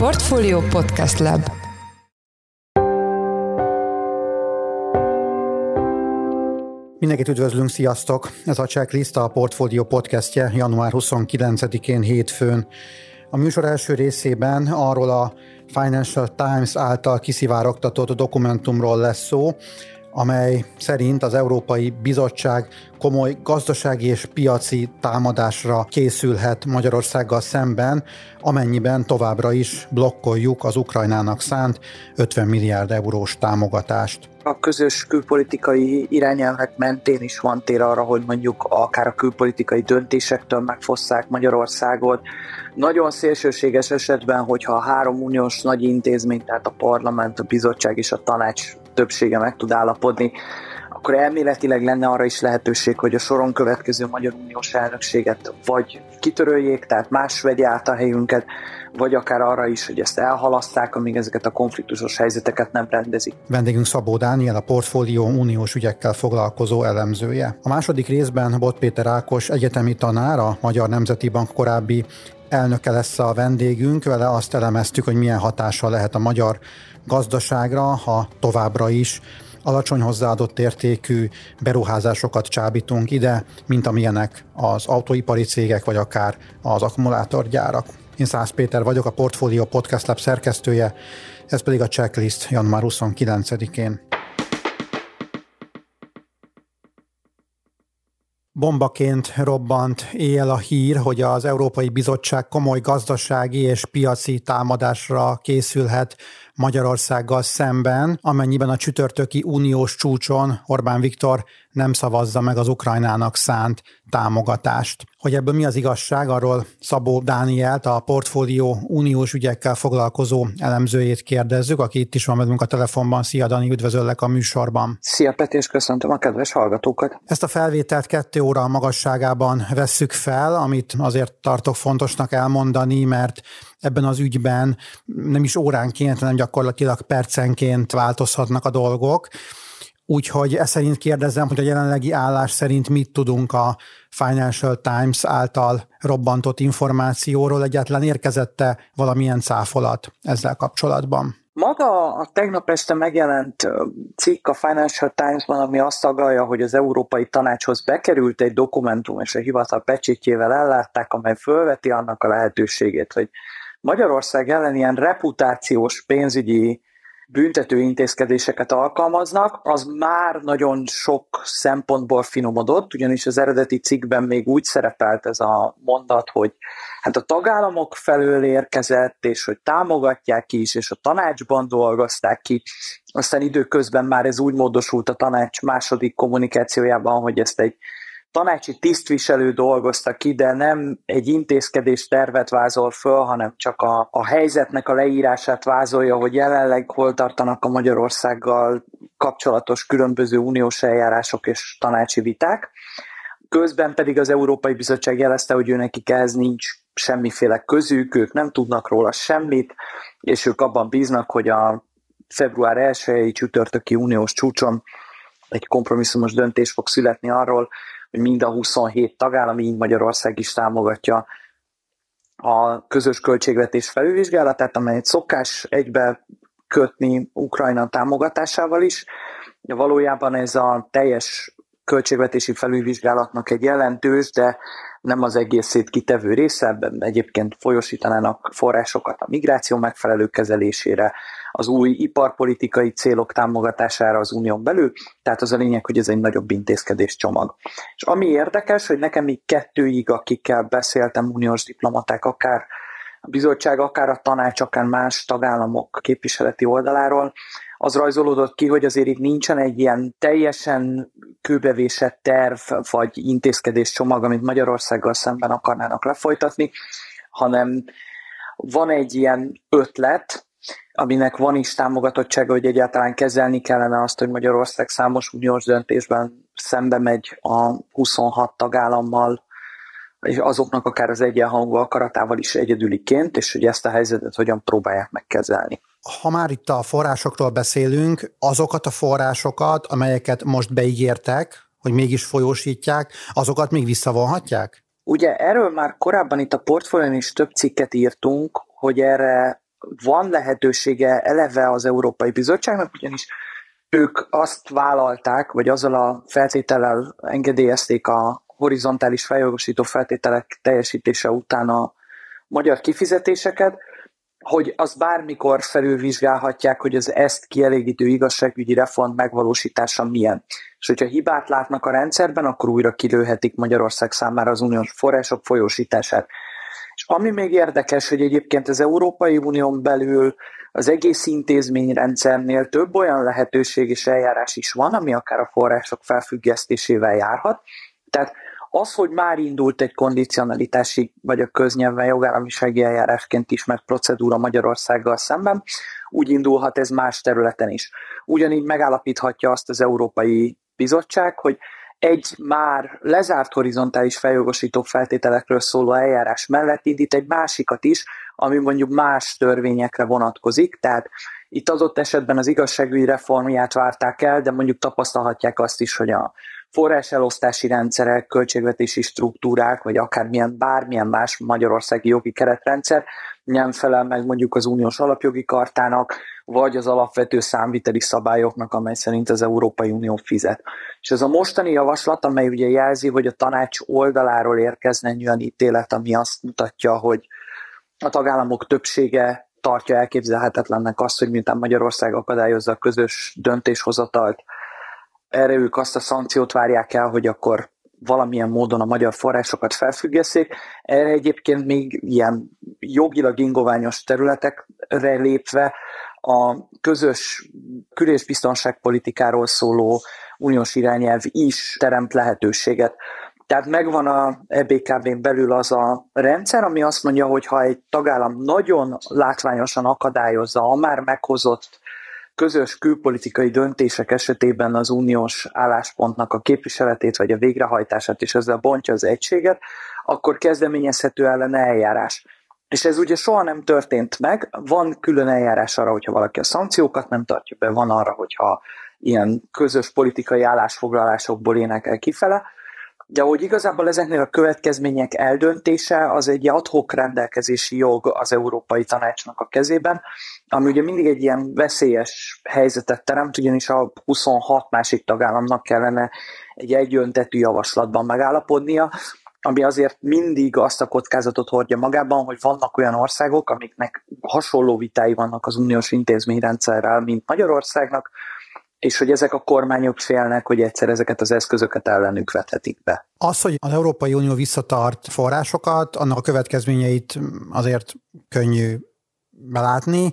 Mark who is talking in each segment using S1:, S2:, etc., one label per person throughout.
S1: Portfolio Podcast Lab
S2: Mindenkit üdvözlünk, sziasztok! Ez a Checklist a Portfolio podcastje január 29-én hétfőn. A műsor első részében arról a Financial Times által kiszivárogtatott dokumentumról lesz szó, amely szerint az Európai Bizottság komoly gazdasági és piaci támadásra készülhet Magyarországgal szemben, amennyiben továbbra is blokkoljuk az Ukrajnának szánt 50 milliárd eurós támogatást.
S3: A közös külpolitikai irányelvek mentén is van tér arra, hogy mondjuk akár a külpolitikai döntésektől megfosszák Magyarországot. Nagyon szélsőséges esetben, hogyha a három uniós nagy intézmény, tehát a parlament, a bizottság és a tanács többsége meg tud állapodni, akkor elméletileg lenne arra is lehetőség, hogy a soron következő Magyar Uniós elnökséget vagy kitöröljék, tehát más vegye át a helyünket, vagy akár arra is, hogy ezt elhalaszták, amíg ezeket a konfliktusos helyzeteket nem rendezik.
S2: Vendégünk Szabó Dániel, a Portfólió uniós ügyekkel foglalkozó elemzője. A második részben Bot Péter Ákos egyetemi tanár, a Magyar Nemzeti Bank korábbi elnöke lesz a vendégünk, vele azt elemeztük, hogy milyen hatással lehet a magyar gazdaságra, ha továbbra is alacsony hozzáadott értékű beruházásokat csábítunk ide, mint amilyenek az autóipari cégek, vagy akár az akkumulátorgyárak. Én Szász Péter vagyok, a Portfolio Podcast Lab szerkesztője, ez pedig a checklist január 29-én. Bombaként robbant éjjel a hír, hogy az Európai Bizottság komoly gazdasági és piaci támadásra készülhet Magyarországgal szemben, amennyiben a csütörtöki uniós csúcson Orbán Viktor nem szavazza meg az Ukrajnának szánt támogatást. Hogy ebből mi az igazság, arról Szabó Dánielt, a portfólió uniós ügyekkel foglalkozó elemzőjét kérdezzük, aki itt is van velünk a telefonban. Szia Dani, üdvözöllek a műsorban.
S3: Szia Peti, és köszöntöm a kedves hallgatókat.
S2: Ezt a felvételt kettő óra magasságában vesszük fel, amit azért tartok fontosnak elmondani, mert ebben az ügyben nem is óránként, hanem gyakorlatilag percenként változhatnak a dolgok. Úgyhogy ezt szerint kérdezem, hogy a jelenlegi állás szerint mit tudunk a Financial Times által robbantott információról, egyáltalán érkezette valamilyen cáfolat ezzel kapcsolatban?
S3: Maga a tegnap este megjelent cikk a Financial Times-ban, ami azt agalja, hogy az Európai Tanácshoz bekerült egy dokumentum, és a hivatal pecsétjével ellátták, amely fölveti annak a lehetőségét, hogy Magyarország ellen ilyen reputációs pénzügyi büntető intézkedéseket alkalmaznak, az már nagyon sok szempontból finomodott, ugyanis az eredeti cikkben még úgy szerepelt ez a mondat, hogy hát a tagállamok felől érkezett, és hogy támogatják is, és a tanácsban dolgozták ki. Aztán időközben már ez úgy módosult a tanács második kommunikációjában, hogy ezt egy tanácsi tisztviselő dolgozta ki, de nem egy intézkedés tervet vázol föl, hanem csak a, a helyzetnek a leírását vázolja, hogy jelenleg hol tartanak a Magyarországgal kapcsolatos különböző uniós eljárások és tanácsi viták. Közben pedig az Európai Bizottság jelezte, hogy ő nekik ehhez nincs semmiféle közük, ők nem tudnak róla semmit, és ők abban bíznak, hogy a február 1-i csütörtöki uniós csúcson egy kompromisszumos döntés fog születni arról, hogy mind a 27 tagállam, így Magyarország is támogatja a közös költségvetés felülvizsgálatát, amelyet szokás egybe kötni Ukrajna támogatásával is. Valójában ez a teljes költségvetési felülvizsgálatnak egy jelentős, de nem az egészét kitevő része, ebben egyébként folyosítanának forrásokat a migráció megfelelő kezelésére, az új iparpolitikai célok támogatására az unión belül, tehát az a lényeg, hogy ez egy nagyobb intézkedés csomag. És ami érdekes, hogy nekem még kettőig, akikkel beszéltem, uniós diplomaták, akár a bizottság, akár a tanács, akár más tagállamok képviseleti oldaláról, az rajzolódott ki, hogy azért itt nincsen egy ilyen teljesen kőbevésett terv vagy intézkedés csomag, amit Magyarországgal szemben akarnának lefolytatni, hanem van egy ilyen ötlet, aminek van is támogatottsága, hogy egyáltalán kezelni kellene azt, hogy Magyarország számos uniós döntésben szembe megy a 26 tagállammal, és azoknak akár az egyenhangú akaratával is egyedüliként, és hogy ezt a helyzetet hogyan próbálják megkezelni.
S2: Ha már itt a forrásokról beszélünk, azokat a forrásokat, amelyeket most beígértek, hogy mégis folyósítják, azokat még visszavonhatják?
S3: Ugye erről már korábban itt a portfólión is több cikket írtunk, hogy erre van lehetősége eleve az Európai Bizottságnak, ugyanis ők azt vállalták, vagy azzal a feltétellel engedélyezték a horizontális feljogosító feltételek teljesítése után a magyar kifizetéseket, hogy az bármikor felülvizsgálhatják, hogy az ezt kielégítő igazságügyi reform megvalósítása milyen. És hogyha hibát látnak a rendszerben, akkor újra kilőhetik Magyarország számára az uniós források folyósítását. És ami még érdekes, hogy egyébként az Európai Unión belül az egész intézményrendszernél több olyan lehetőség és eljárás is van, ami akár a források felfüggesztésével járhat. Tehát az, hogy már indult egy kondicionalitási, vagy a köznyelven jogállamisági eljárásként ismert procedúra Magyarországgal szemben, úgy indulhat ez más területen is. Ugyanígy megállapíthatja azt az Európai Bizottság, hogy egy már lezárt horizontális feljogosító feltételekről szóló eljárás mellett indít egy másikat is, ami mondjuk más törvényekre vonatkozik, tehát itt adott esetben az igazságügyi reformját várták el, de mondjuk tapasztalhatják azt is, hogy a forráselosztási rendszerek, költségvetési struktúrák, vagy akármilyen bármilyen más magyarországi jogi keretrendszer nem felel meg mondjuk az uniós alapjogi kartának, vagy az alapvető számviteli szabályoknak, amely szerint az Európai Unió fizet. És ez a mostani javaslat, amely ugye jelzi, hogy a tanács oldaláról érkezne egy olyan ítélet, ami azt mutatja, hogy a tagállamok többsége tartja elképzelhetetlennek azt, hogy miután Magyarország akadályozza a közös döntéshozatalt, erre ők azt a szankciót várják el, hogy akkor valamilyen módon a magyar forrásokat felfüggeszék. Erre egyébként még ilyen jogilag ingoványos területekre lépve a közös kül- és biztonságpolitikáról szóló uniós irányelv is teremt lehetőséget. Tehát megvan a EBKB-n belül az a rendszer, ami azt mondja, hogy ha egy tagállam nagyon látványosan akadályozza a már meghozott közös külpolitikai döntések esetében az uniós álláspontnak a képviseletét vagy a végrehajtását, és ezzel bontja az egységet, akkor kezdeményezhető ellen eljárás. És ez ugye soha nem történt meg, van külön eljárás arra, hogyha valaki a szankciókat nem tartja be, van arra, hogyha ilyen közös politikai állásfoglalásokból énekel kifele, de hogy igazából ezeknél a következmények eldöntése az egy adhok rendelkezési jog az Európai Tanácsnak a kezében, ami ugye mindig egy ilyen veszélyes helyzetet teremt, ugyanis a 26 másik tagállamnak kellene egy egyöntetű javaslatban megállapodnia, ami azért mindig azt a kockázatot hordja magában, hogy vannak olyan országok, amiknek hasonló vitái vannak az uniós intézményrendszerrel, mint Magyarországnak, és hogy ezek a kormányok félnek, hogy egyszer ezeket az eszközöket ellenük vethetik be.
S2: Az, hogy az Európai Unió visszatart forrásokat, annak a következményeit azért könnyű belátni,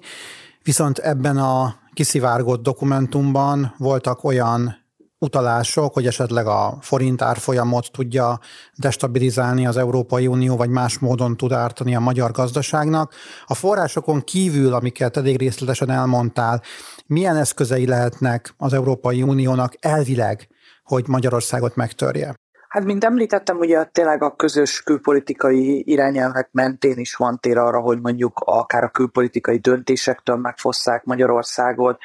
S2: viszont ebben a kiszivárgott dokumentumban voltak olyan utalások, hogy esetleg a forint árfolyamot tudja destabilizálni az Európai Unió, vagy más módon tud ártani a magyar gazdaságnak. A forrásokon kívül, amiket eddig részletesen elmondtál, milyen eszközei lehetnek az Európai Uniónak elvileg, hogy Magyarországot megtörje?
S3: Hát, mint említettem, ugye tényleg a közös külpolitikai irányelvek mentén is van tér arra, hogy mondjuk akár a külpolitikai döntésektől megfosszák Magyarországot,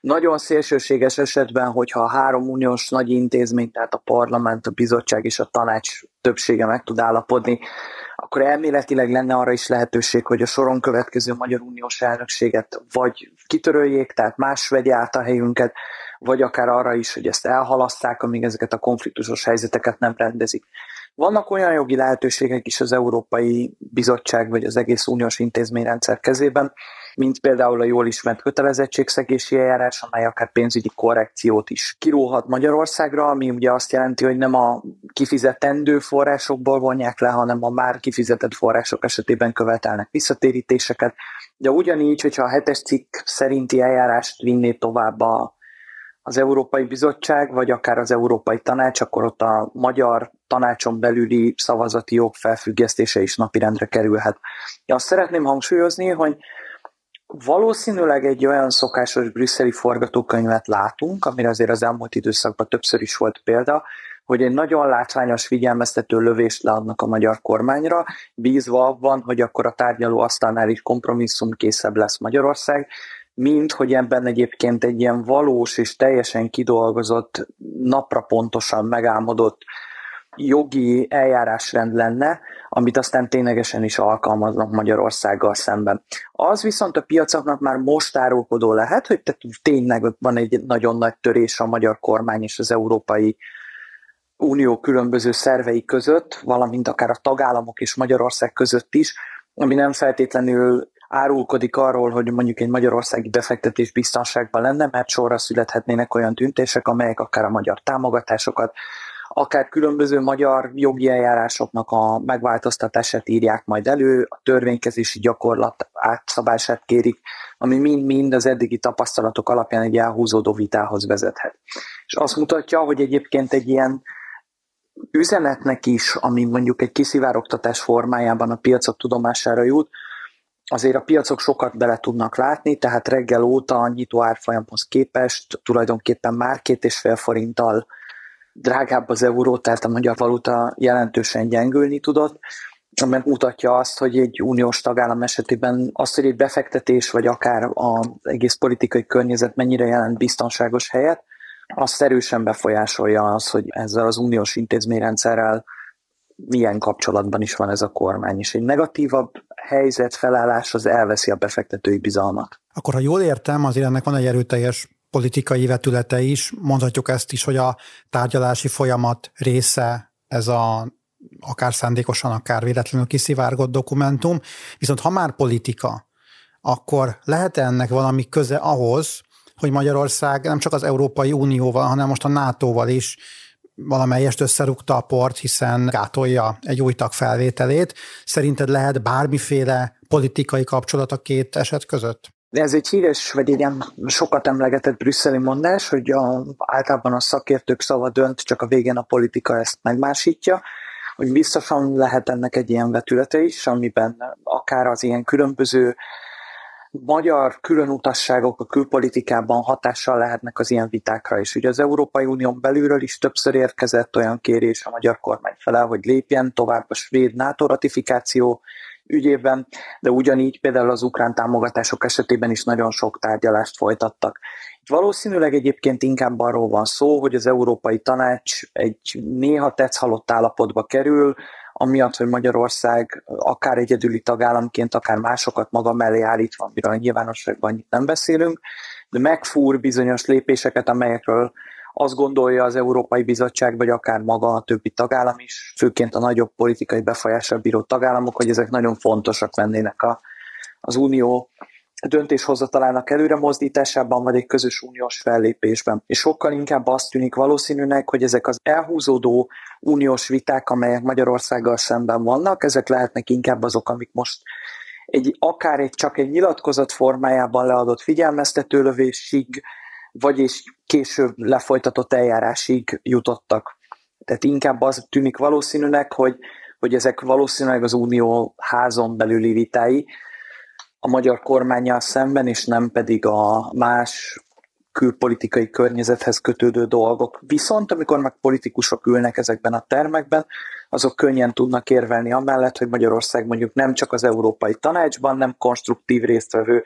S3: nagyon szélsőséges esetben, hogyha a három uniós nagy intézmény, tehát a parlament, a bizottság és a tanács többsége meg tud állapodni, akkor elméletileg lenne arra is lehetőség, hogy a soron következő Magyar Uniós elnökséget vagy kitöröljék, tehát más vegye át a helyünket, vagy akár arra is, hogy ezt elhalaszták, amíg ezeket a konfliktusos helyzeteket nem rendezik. Vannak olyan jogi lehetőségek is az Európai Bizottság vagy az egész uniós intézményrendszer kezében, mint például a jól ismert kötelezettségszegési eljárás, amely akár pénzügyi korrekciót is kiróhat Magyarországra, ami ugye azt jelenti, hogy nem a kifizetendő forrásokból vonják le, hanem a már kifizetett források esetében követelnek visszatérítéseket. De ugyanígy, hogyha a hetes cikk szerinti eljárást vinné tovább a, az Európai Bizottság, vagy akár az Európai Tanács, akkor ott a magyar tanácson belüli szavazati jog felfüggesztése is napirendre kerülhet. Én azt szeretném hangsúlyozni, hogy Valószínűleg egy olyan szokásos brüsszeli forgatókönyvet látunk, amire azért az elmúlt időszakban többször is volt példa, hogy egy nagyon látványos figyelmeztető lövést leadnak a magyar kormányra, bízva abban, hogy akkor a tárgyaló asztalnál is kompromisszum készebb lesz Magyarország, mint hogy ebben egyébként egy ilyen valós és teljesen kidolgozott, napra pontosan megálmodott jogi eljárásrend lenne, amit aztán ténylegesen is alkalmaznak Magyarországgal szemben. Az viszont a piacoknak már most árulkodó lehet, hogy tényleg van egy nagyon nagy törés a magyar kormány és az Európai Unió különböző szervei között, valamint akár a tagállamok és Magyarország között is, ami nem feltétlenül árulkodik arról, hogy mondjuk egy magyarországi befektetés biztonságban lenne, mert sorra születhetnének olyan tüntések, amelyek akár a magyar támogatásokat, akár különböző magyar jogi eljárásoknak a megváltoztatását írják majd elő, a törvénykezési gyakorlat átszabását kérik, ami mind-mind az eddigi tapasztalatok alapján egy elhúzódó vitához vezethet. És azt mutatja, hogy egyébként egy ilyen üzenetnek is, ami mondjuk egy kiszivárogtatás formájában a piacok tudomására jut, azért a piacok sokat bele tudnak látni, tehát reggel óta a nyitó árfolyamhoz képest tulajdonképpen már két és fél forinttal drágább az euró, tehát a magyar valuta jelentősen gyengülni tudott, mert mutatja azt, hogy egy uniós tagállam esetében az, hogy egy befektetés, vagy akár az egész politikai környezet mennyire jelent biztonságos helyet, azt erősen befolyásolja az, hogy ezzel az uniós intézményrendszerrel milyen kapcsolatban is van ez a kormány, és egy negatívabb helyzet felállás az elveszi a befektetői bizalmat.
S2: Akkor ha jól értem, azért ennek van egy erőteljes politikai vetülete is, mondhatjuk ezt is, hogy a tárgyalási folyamat része ez a akár szándékosan, akár véletlenül kiszivárgott dokumentum, viszont ha már politika, akkor lehet -e ennek valami köze ahhoz, hogy Magyarország nem csak az Európai Unióval, hanem most a NATO-val is valamelyest összerúgta a port, hiszen gátolja egy új tag felvételét. Szerinted lehet bármiféle politikai kapcsolat a két eset között?
S3: De ez egy híres, vagy egy ilyen sokat emlegetett brüsszeli mondás, hogy a, általában a szakértők szava dönt, csak a végén a politika ezt megmásítja, hogy biztosan lehet ennek egy ilyen vetülete is, amiben akár az ilyen különböző magyar különutasságok a külpolitikában hatással lehetnek az ilyen vitákra is. Ugye az Európai Unión belülről is többször érkezett olyan kérés a magyar kormány fele, hogy lépjen tovább a svéd NATO ratifikáció ügyében, de ugyanígy például az ukrán támogatások esetében is nagyon sok tárgyalást folytattak. Itt valószínűleg egyébként inkább arról van szó, hogy az Európai Tanács egy néha tetszhalott állapotba kerül, amiatt, hogy Magyarország akár egyedüli tagállamként, akár másokat maga mellé állítva, amiről nyilvánosságban annyit nem beszélünk, de megfúr bizonyos lépéseket, amelyekről azt gondolja az Európai Bizottság, vagy akár maga a többi tagállam is, főként a nagyobb politikai befolyással bíró tagállamok, hogy ezek nagyon fontosak lennének a, az unió döntéshozatalának előre mozdításában, vagy egy közös uniós fellépésben. És sokkal inkább azt tűnik valószínűnek, hogy ezek az elhúzódó uniós viták, amelyek Magyarországgal szemben vannak, ezek lehetnek inkább azok, amik most egy, akár egy, csak egy nyilatkozat formájában leadott figyelmeztetőlövésig, vagyis később lefolytatott eljárásig jutottak. Tehát inkább az tűnik valószínűnek, hogy, hogy ezek valószínűleg az unió házon belüli vitái, a magyar kormányjal szemben, és nem pedig a más külpolitikai környezethez kötődő dolgok. Viszont amikor meg politikusok ülnek ezekben a termekben, azok könnyen tudnak érvelni amellett, hogy Magyarország mondjuk nem csak az Európai Tanácsban nem konstruktív résztvevő,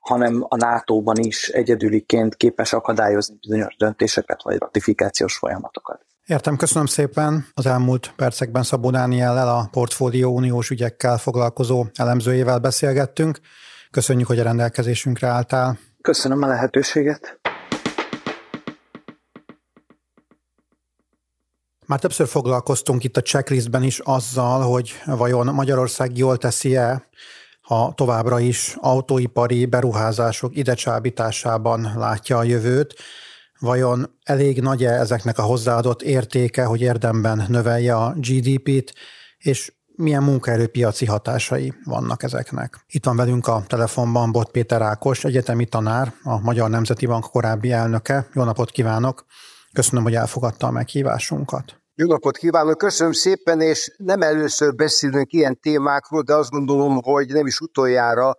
S3: hanem a NATO-ban is egyedüliként képes akadályozni bizonyos döntéseket vagy ratifikációs folyamatokat.
S2: Értem, köszönöm szépen. Az elmúlt percekben Szabó Dániellel a Portfólió Uniós ügyekkel foglalkozó elemzőjével beszélgettünk. Köszönjük, hogy a rendelkezésünkre álltál.
S3: Köszönöm a lehetőséget.
S2: Már többször foglalkoztunk itt a checklistben is azzal, hogy vajon Magyarország jól teszi-e, ha továbbra is autóipari beruházások idecsábításában látja a jövőt, Vajon elég nagy-e ezeknek a hozzáadott értéke, hogy érdemben növelje a GDP-t, és milyen munkaerőpiaci hatásai vannak ezeknek. Itt van velünk a telefonban Bot Péter Ákos, egyetemi tanár, a Magyar Nemzeti Bank korábbi elnöke. Jó napot kívánok! Köszönöm, hogy elfogadta a meghívásunkat.
S4: Jó napot kívánok, köszönöm szépen, és nem először beszélünk ilyen témákról, de azt gondolom, hogy nem is utoljára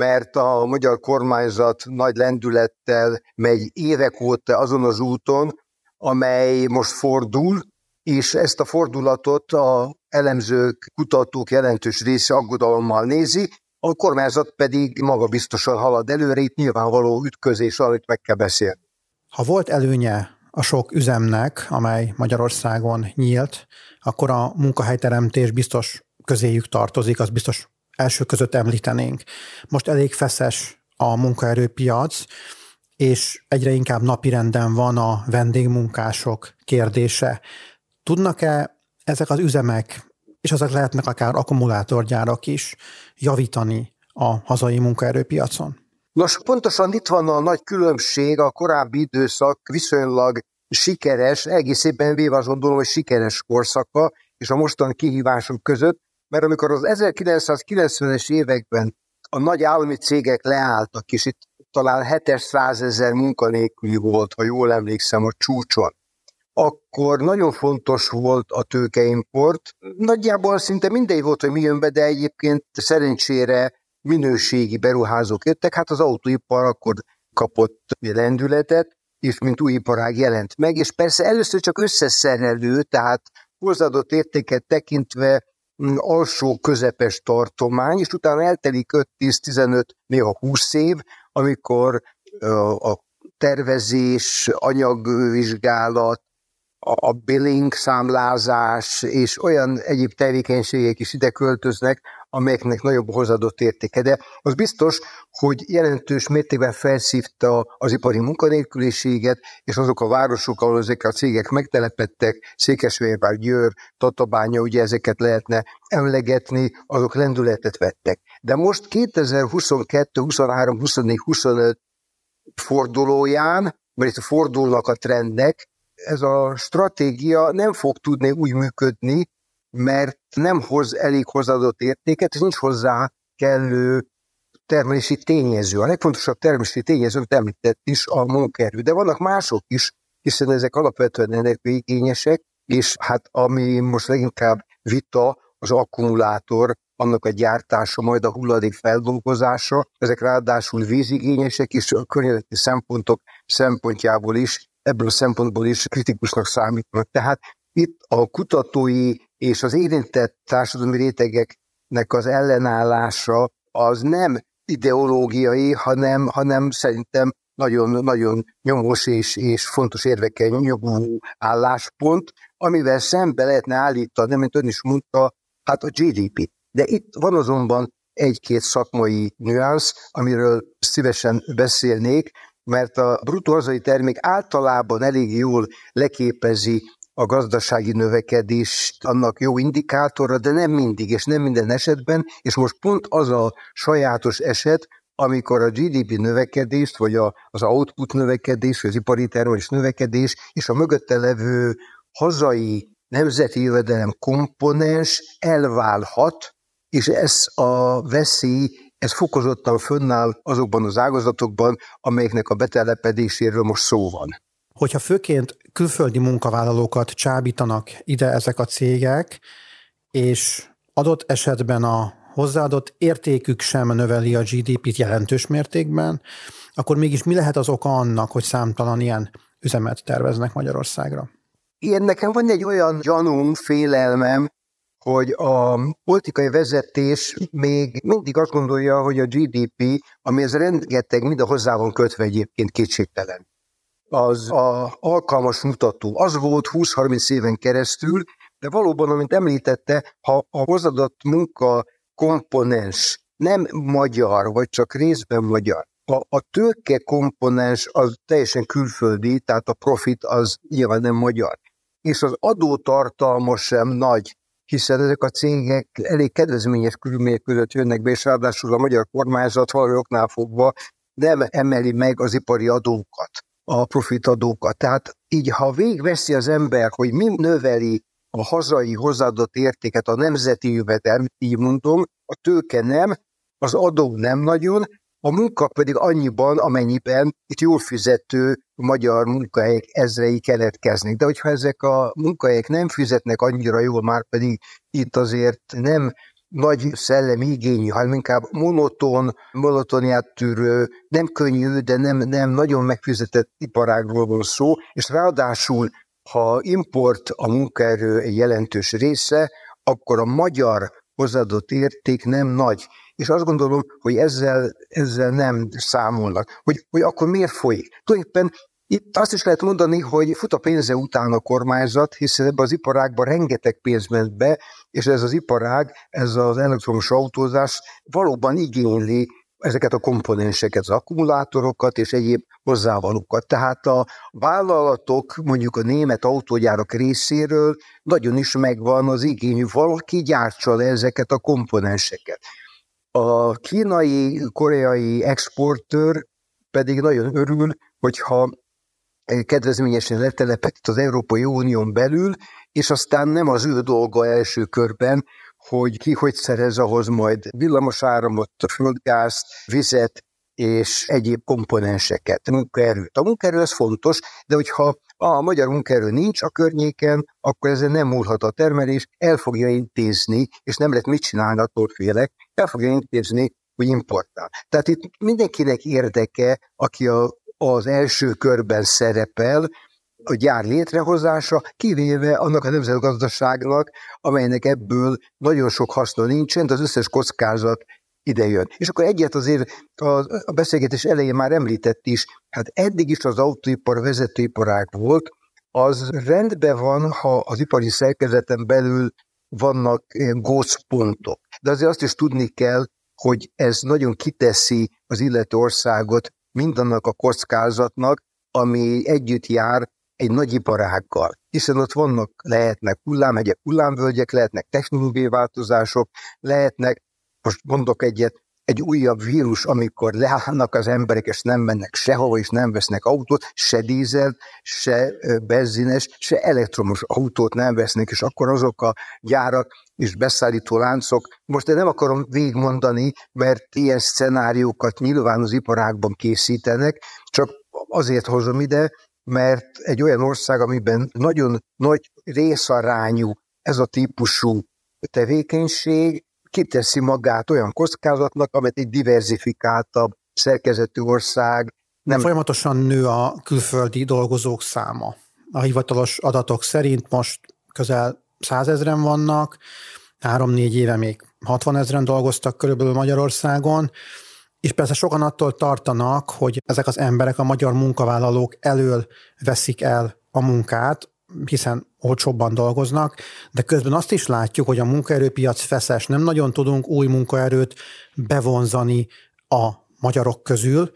S4: mert a magyar kormányzat nagy lendülettel megy évek óta azon az úton, amely most fordul, és ezt a fordulatot a elemzők, kutatók jelentős része aggodalommal nézi, a kormányzat pedig maga biztosan halad előre, itt nyilvánvaló ütközés, amit meg kell beszélni.
S2: Ha volt előnye a sok üzemnek, amely Magyarországon nyílt, akkor a munkahelyteremtés biztos közéjük tartozik, az biztos első között említenénk. Most elég feszes a munkaerőpiac, és egyre inkább napirenden van a vendégmunkások kérdése. Tudnak-e ezek az üzemek, és ezek lehetnek akár akkumulátorgyárak is, javítani a hazai munkaerőpiacon?
S4: Nos, pontosan itt van a nagy különbség a korábbi időszak viszonylag sikeres, egészében véve azt gondolom, hogy sikeres korszaka, és a mostani kihívások között, mert amikor az 1990-es években a nagy állami cégek leálltak, és itt talán 700 ezer munkanélküli volt, ha jól emlékszem, a csúcson, akkor nagyon fontos volt a tőkeimport. Nagyjából szinte mindegy volt, hogy mi jön be, de egyébként szerencsére minőségi beruházók jöttek, hát az autóipar akkor kapott lendületet, és mint új iparág jelent meg, és persze először csak összeszerelő, tehát hozzáadott értéket tekintve alsó közepes tartomány, és utána eltelik 5-10-15, néha 20 év, amikor a tervezés, anyagvizsgálat, a billing számlázás és olyan egyéb tevékenységek is ide költöznek, amelyeknek nagyobb hozadott értéke. De az biztos, hogy jelentős mértékben felszívta az ipari munkanélküliséget, és azok a városok, ahol ezek a cégek megtelepettek, Székesfehérvár, Győr, Tatabánya, ugye ezeket lehetne emlegetni, azok lendületet vettek. De most 2022, 23, 24, 25 fordulóján, mert itt fordulnak a trendek, ez a stratégia nem fog tudni úgy működni, mert nem hoz elég hozzáadott értéket, és nincs hozzá kellő termelési tényező. A legfontosabb termelési tényező, amit említett is, a munkaerő. De vannak mások is, hiszen ezek alapvetően energiaigényesek, és hát ami most leginkább vita, az akkumulátor, annak a gyártása, majd a hulladék feldolgozása, ezek ráadásul vízigényesek, és a környezeti szempontok szempontjából is, ebből a szempontból is kritikusnak számítanak. Tehát itt a kutatói és az érintett társadalmi rétegeknek az ellenállása az nem ideológiai, hanem, hanem szerintem nagyon-nagyon nyomos és, és fontos érvekkel nyomó álláspont, amivel szembe lehetne állítani, mint ön is mondta, hát a GDP. De itt van azonban egy-két szakmai nüansz, amiről szívesen beszélnék, mert a bruttó hazai termék általában elég jól leképezi a gazdasági növekedés annak jó indikátora, de nem mindig, és nem minden esetben, és most pont az a sajátos eset, amikor a GDP növekedést, vagy a, az output növekedés, az ipari termelés növekedés, és a mögötte levő hazai nemzeti jövedelem komponens elválhat, és ez a veszély, ez fokozottan fönnáll azokban az ágazatokban, amelyeknek a betelepedéséről most szó van.
S2: Hogyha főként külföldi munkavállalókat csábítanak ide ezek a cégek, és adott esetben a hozzáadott értékük sem növeli a GDP-t jelentős mértékben, akkor mégis mi lehet az oka annak, hogy számtalan ilyen üzemet terveznek Magyarországra?
S4: Ilyen nekem van egy olyan gyanúm, félelmem, hogy a politikai vezetés még mindig azt gondolja, hogy a GDP, ami ez rengeteg, mind a hozzá van kötve egyébként kétségtelen az a alkalmas mutató. Az volt 20-30 éven keresztül, de valóban, amint említette, ha a hozadott munka komponens nem magyar, vagy csak részben magyar, a, a tőke komponens az teljesen külföldi, tehát a profit az nyilván nem magyar. És az adótartalma sem nagy, hiszen ezek a cégek elég kedvezményes körülmények között jönnek be, és ráadásul a magyar kormányzat valami oknál fogva nem emeli meg az ipari adókat a profitadókat. Tehát így, ha végveszi az ember, hogy mi növeli a hazai hozzáadott értéket, a nemzeti jövedelm, így mondom, a tőke nem, az adó nem nagyon, a munka pedig annyiban, amennyiben itt jól fizető magyar munkahelyek ezrei keletkeznek. De hogyha ezek a munkahelyek nem fizetnek annyira jól, már pedig itt azért nem nagy szellemi igényű, hanem inkább monoton, monotoniát tűrő, nem könnyű, de nem, nem nagyon megfizetett iparágról van szó, és ráadásul, ha import a munkaerő jelentős része, akkor a magyar hozzáadott érték nem nagy. És azt gondolom, hogy ezzel, ezzel nem számolnak. Hogy, hogy akkor miért folyik? Tulajdonképpen Itt azt is lehet mondani, hogy fut a pénze után a kormányzat, hiszen ebbe az iparágba rengeteg pénz ment be, és ez az iparág, ez az elektromos autózás valóban igényli ezeket a komponenseket, az akkumulátorokat és egyéb hozzávalókat. Tehát a vállalatok, mondjuk a német autógyárak részéről nagyon is megvan az igényű, valaki gyártsa le ezeket a komponenseket. A kínai, koreai exportőr pedig nagyon örül, hogyha kedvezményesen letelepedett az Európai Unión belül, és aztán nem az ő dolga első körben, hogy ki hogy szerez ahhoz majd villamos áramot, földgázt, vizet és egyéb komponenseket, munkaerőt. A munkaerő az fontos, de hogyha a magyar munkaerő nincs a környéken, akkor ezzel nem múlhat a termelés, el fogja intézni, és nem lehet mit csinálni, attól félek, el fogja intézni, hogy importál. Tehát itt mindenkinek érdeke, aki a, az első körben szerepel, a gyár létrehozása, kivéve annak a nemzetgazdaságnak, amelynek ebből nagyon sok haszna nincsen, de az összes kockázat ide jön. És akkor egyet azért a beszélgetés elején már említett is, hát eddig is az autóipar vezetőiparág volt, az rendben van, ha az ipari szerkezeten belül vannak gócpontok. De azért azt is tudni kell, hogy ez nagyon kiteszi az illető országot mindannak a kockázatnak, ami együtt jár egy nagy iparággal, hiszen ott vannak, lehetnek hullámhegyek, hullámvölgyek, lehetnek technológiai változások, lehetnek, most mondok egyet, egy újabb vírus, amikor leállnak az emberek, és nem mennek sehova, és nem vesznek autót, se dízel, se benzines, se elektromos autót nem vesznek, és akkor azok a gyárak és beszállító láncok, most én nem akarom végigmondani, mert ilyen szenáriókat nyilván az iparágban készítenek, csak azért hozom ide, mert egy olyan ország, amiben nagyon nagy részarányú ez a típusú tevékenység, kiteszi magát olyan kockázatnak, amit egy diversifikáltabb szerkezetű ország
S2: nem... Folyamatosan nő a külföldi dolgozók száma. A hivatalos adatok szerint most közel százezren vannak, három-négy éve még 60 ezeren dolgoztak körülbelül Magyarországon, és persze sokan attól tartanak, hogy ezek az emberek, a magyar munkavállalók elől veszik el a munkát, hiszen olcsóbban dolgoznak, de közben azt is látjuk, hogy a munkaerőpiac feszes, nem nagyon tudunk új munkaerőt bevonzani a magyarok közül.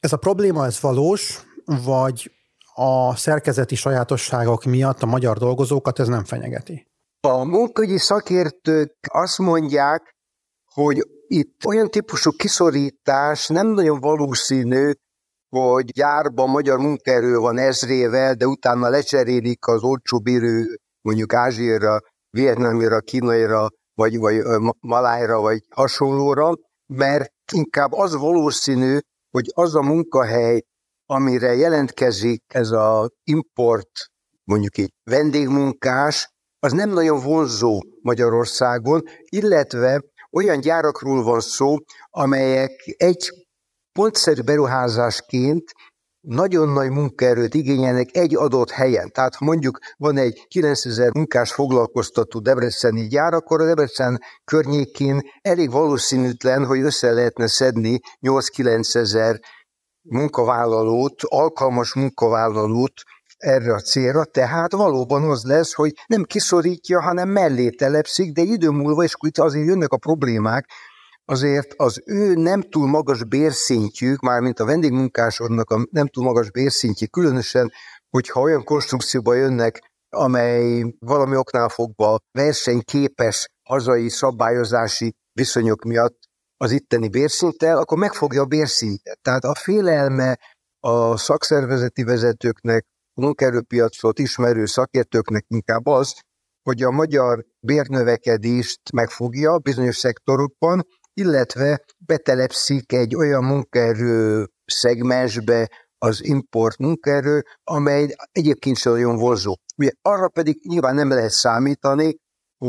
S2: Ez a probléma, ez valós, vagy a szerkezeti sajátosságok miatt a magyar dolgozókat ez nem fenyegeti?
S4: A munkahogyi szakértők azt mondják, hogy itt olyan típusú kiszorítás nem nagyon valószínű, hogy gyárban magyar munkaerő van ezrével, de utána lecserélik az olcsó bírő mondjuk Ázsiára, Vietnámira, Kínaira, vagy, vagy Malájra, vagy hasonlóra, mert inkább az valószínű, hogy az a munkahely, amire jelentkezik ez az import, mondjuk egy vendégmunkás, az nem nagyon vonzó Magyarországon, illetve olyan gyárakról van szó, amelyek egy pontszerű beruházásként nagyon nagy munkaerőt igényelnek egy adott helyen. Tehát ha mondjuk van egy 9000 munkás foglalkoztató debreceni gyár, akkor a Debrecen környékén elég valószínűtlen, hogy össze lehetne szedni 8-9 ezer munkavállalót, alkalmas munkavállalót erre a célra, tehát valóban az lesz, hogy nem kiszorítja, hanem mellé telepszik, de idő múlva, és itt azért jönnek a problémák, azért az ő nem túl magas bérszintjük, mármint a vendégmunkásodnak a nem túl magas bérszintjük, különösen, hogyha olyan konstrukcióba jönnek, amely valami oknál fogva versenyképes hazai szabályozási viszonyok miatt az itteni bérszinttel, akkor megfogja a bérszintet. Tehát a félelme a szakszervezeti vezetőknek, munkaerőpiacot ismerő szakértőknek inkább az, hogy a magyar bérnövekedést megfogja bizonyos szektorokban, illetve betelepszik egy olyan munkaerő szegmensbe az import munkaerő, amely egyébként sem nagyon vonzó. Ugye arra pedig nyilván nem lehet számítani,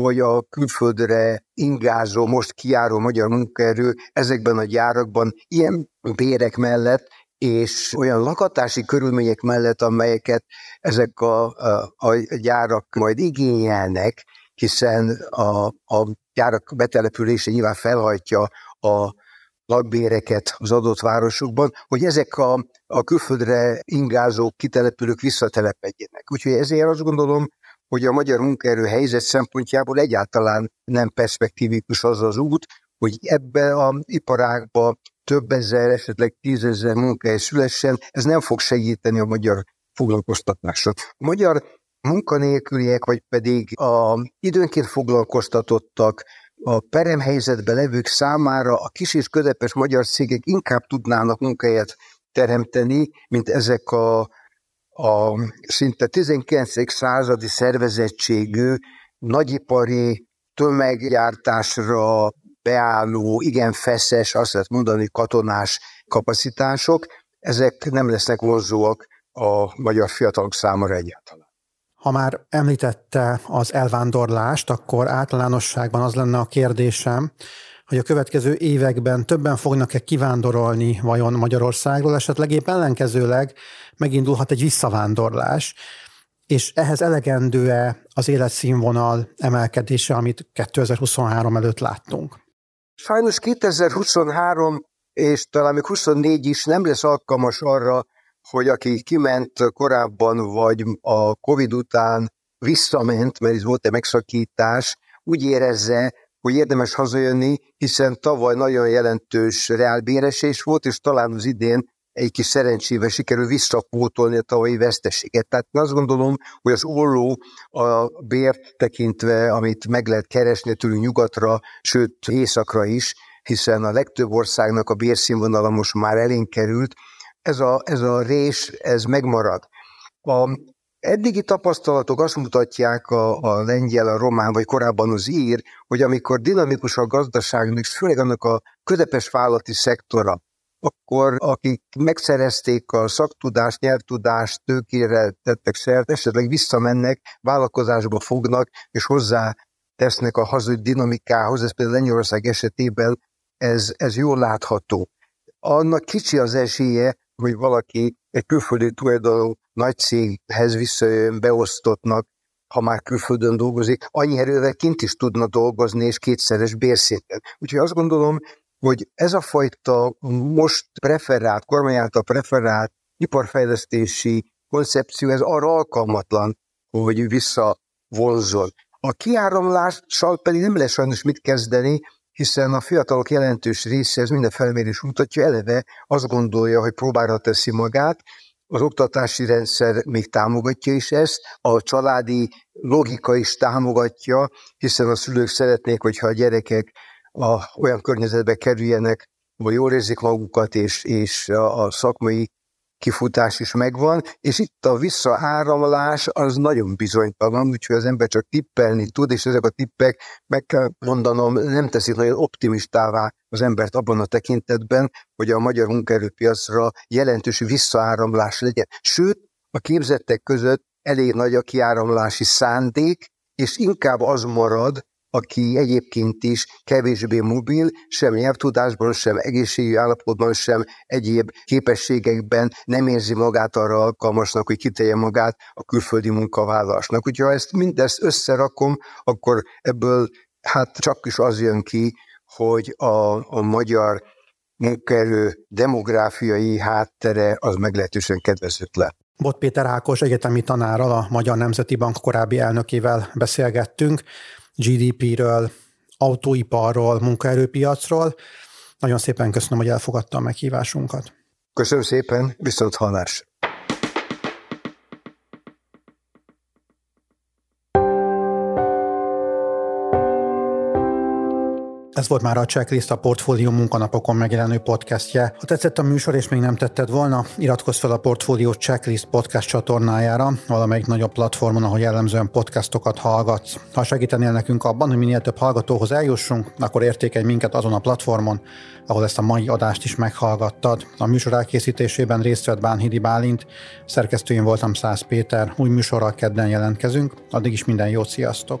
S4: hogy a külföldre ingázó, most kiáró magyar munkaerő ezekben a gyárakban ilyen bérek mellett és olyan lakatási körülmények mellett, amelyeket ezek a, a, a gyárak majd igényelnek, hiszen a, a gyárak betelepülése nyilván felhajtja a lakbéreket az adott városokban, hogy ezek a, a külföldre ingázók, kitelepülők visszatelepedjenek. Úgyhogy ezért azt gondolom, hogy a magyar munkaerő helyzet szempontjából egyáltalán nem perspektívikus az az út, hogy ebbe a iparágba több ezer, esetleg tízezer munkahely szülessen, ez nem fog segíteni a magyar foglalkoztatásra. A magyar munkanélküliek, vagy pedig a időnként foglalkoztatottak, a peremhelyzetben levők számára a kis és közepes magyar cégek inkább tudnának munkahelyet teremteni, mint ezek a, a szinte 19. századi szervezettségű, nagyipari tömeggyártásra beálló, igen feszes, azt lehet mondani katonás kapacitások, ezek nem lesznek vonzóak a magyar fiatalok számára egyáltalán.
S2: Ha már említette az elvándorlást, akkor általánosságban az lenne a kérdésem, hogy a következő években többen fognak-e kivándorolni vajon Magyarországról, esetleg épp ellenkezőleg megindulhat egy visszavándorlás, és ehhez elegendő-e az életszínvonal emelkedése, amit 2023 előtt láttunk?
S4: Sajnos 2023 és talán még 24 is nem lesz alkalmas arra, hogy aki kiment korábban, vagy a Covid után visszament, mert ez volt egy megszakítás, úgy érezze, hogy érdemes hazajönni, hiszen tavaly nagyon jelentős reálbéresés volt, és talán az idén egy kis szerencsével sikerül visszapótolni a tavalyi veszteséget. Tehát azt gondolom, hogy az olló a bért tekintve, amit meg lehet keresni tőlünk nyugatra, sőt északra is, hiszen a legtöbb országnak a bérszínvonala most már elénk került, ez a, ez a rés, ez megmarad. A eddigi tapasztalatok azt mutatják a, a lengyel, a román, vagy korábban az ír, hogy amikor dinamikus a gazdaságnak, és főleg annak a közepes vállalati szektora, akkor akik megszerezték a szaktudást, nyelvtudást, tőkére tettek szert, esetleg visszamennek, vállalkozásba fognak, és hozzá tesznek a hazai dinamikához, ez például Lengyelország esetében ez, ez jól látható. Annak kicsi az esélye, hogy valaki egy külföldi tulajdonú nagy céghez visszajön beosztottnak, ha már külföldön dolgozik, annyi erővel kint is tudna dolgozni, és kétszeres bérszinten. Úgyhogy azt gondolom, hogy ez a fajta most preferált, kormány által preferált iparfejlesztési koncepció, ez arra alkalmatlan, hogy visszavonzol. A kiáramlással pedig nem lesz sajnos mit kezdeni, hiszen a fiatalok jelentős része, ez minden felmérés mutatja, eleve azt gondolja, hogy próbára teszi magát, az oktatási rendszer még támogatja is ezt, a családi logika is támogatja, hiszen a szülők szeretnék, hogyha a gyerekek a, olyan környezetbe kerüljenek, vagy jól érzik magukat, és, és a, a szakmai kifutás is megvan, és itt a visszaáramlás az nagyon bizonytalan, úgyhogy az ember csak tippelni tud, és ezek a tippek, meg kell mondanom, nem teszik nagyon optimistává az embert abban a tekintetben, hogy a magyar munkaerőpiacra jelentős visszaáramlás legyen. Sőt, a képzettek között elég nagy a kiáramlási szándék, és inkább az marad, aki egyébként is kevésbé mobil, sem nyelvtudásban, sem egészségügyi állapotban, sem egyéb képességekben nem érzi magát arra alkalmasnak, hogy kitelje magát a külföldi munkavállalásnak. Úgyhogy ha ezt mindezt összerakom, akkor ebből hát csak is az jön ki, hogy a, a magyar munkaerő demográfiai háttere az meglehetősen kedvezőtlen.
S2: Bot Péter Ákos egyetemi tanárral, a Magyar Nemzeti Bank korábbi elnökével beszélgettünk. GDP-ről, autóiparról, munkaerőpiacról. Nagyon szépen köszönöm, hogy elfogadta a meghívásunkat.
S4: Köszönöm szépen, viszont hallás.
S2: Ez volt már a Checklist, a Portfólió munkanapokon megjelenő podcastje. Ha tetszett a műsor és még nem tetted volna, iratkozz fel a Portfólió Checklist podcast csatornájára, valamelyik nagyobb platformon, ahol jellemzően podcastokat hallgatsz. Ha segítenél nekünk abban, hogy minél több hallgatóhoz eljussunk, akkor értékelj minket azon a platformon, ahol ezt a mai adást is meghallgattad. A műsor elkészítésében részt vett Bánhidi Bálint, szerkesztőjén voltam Szász Péter, új műsorral kedden jelentkezünk. Addig is minden jót, sziasztok!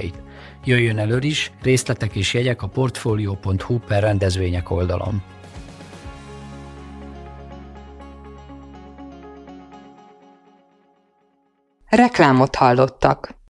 S5: Jöjjön elő is, részletek és jegyek a portfolio.hu per rendezvények oldalon.
S1: Reklámot hallottak.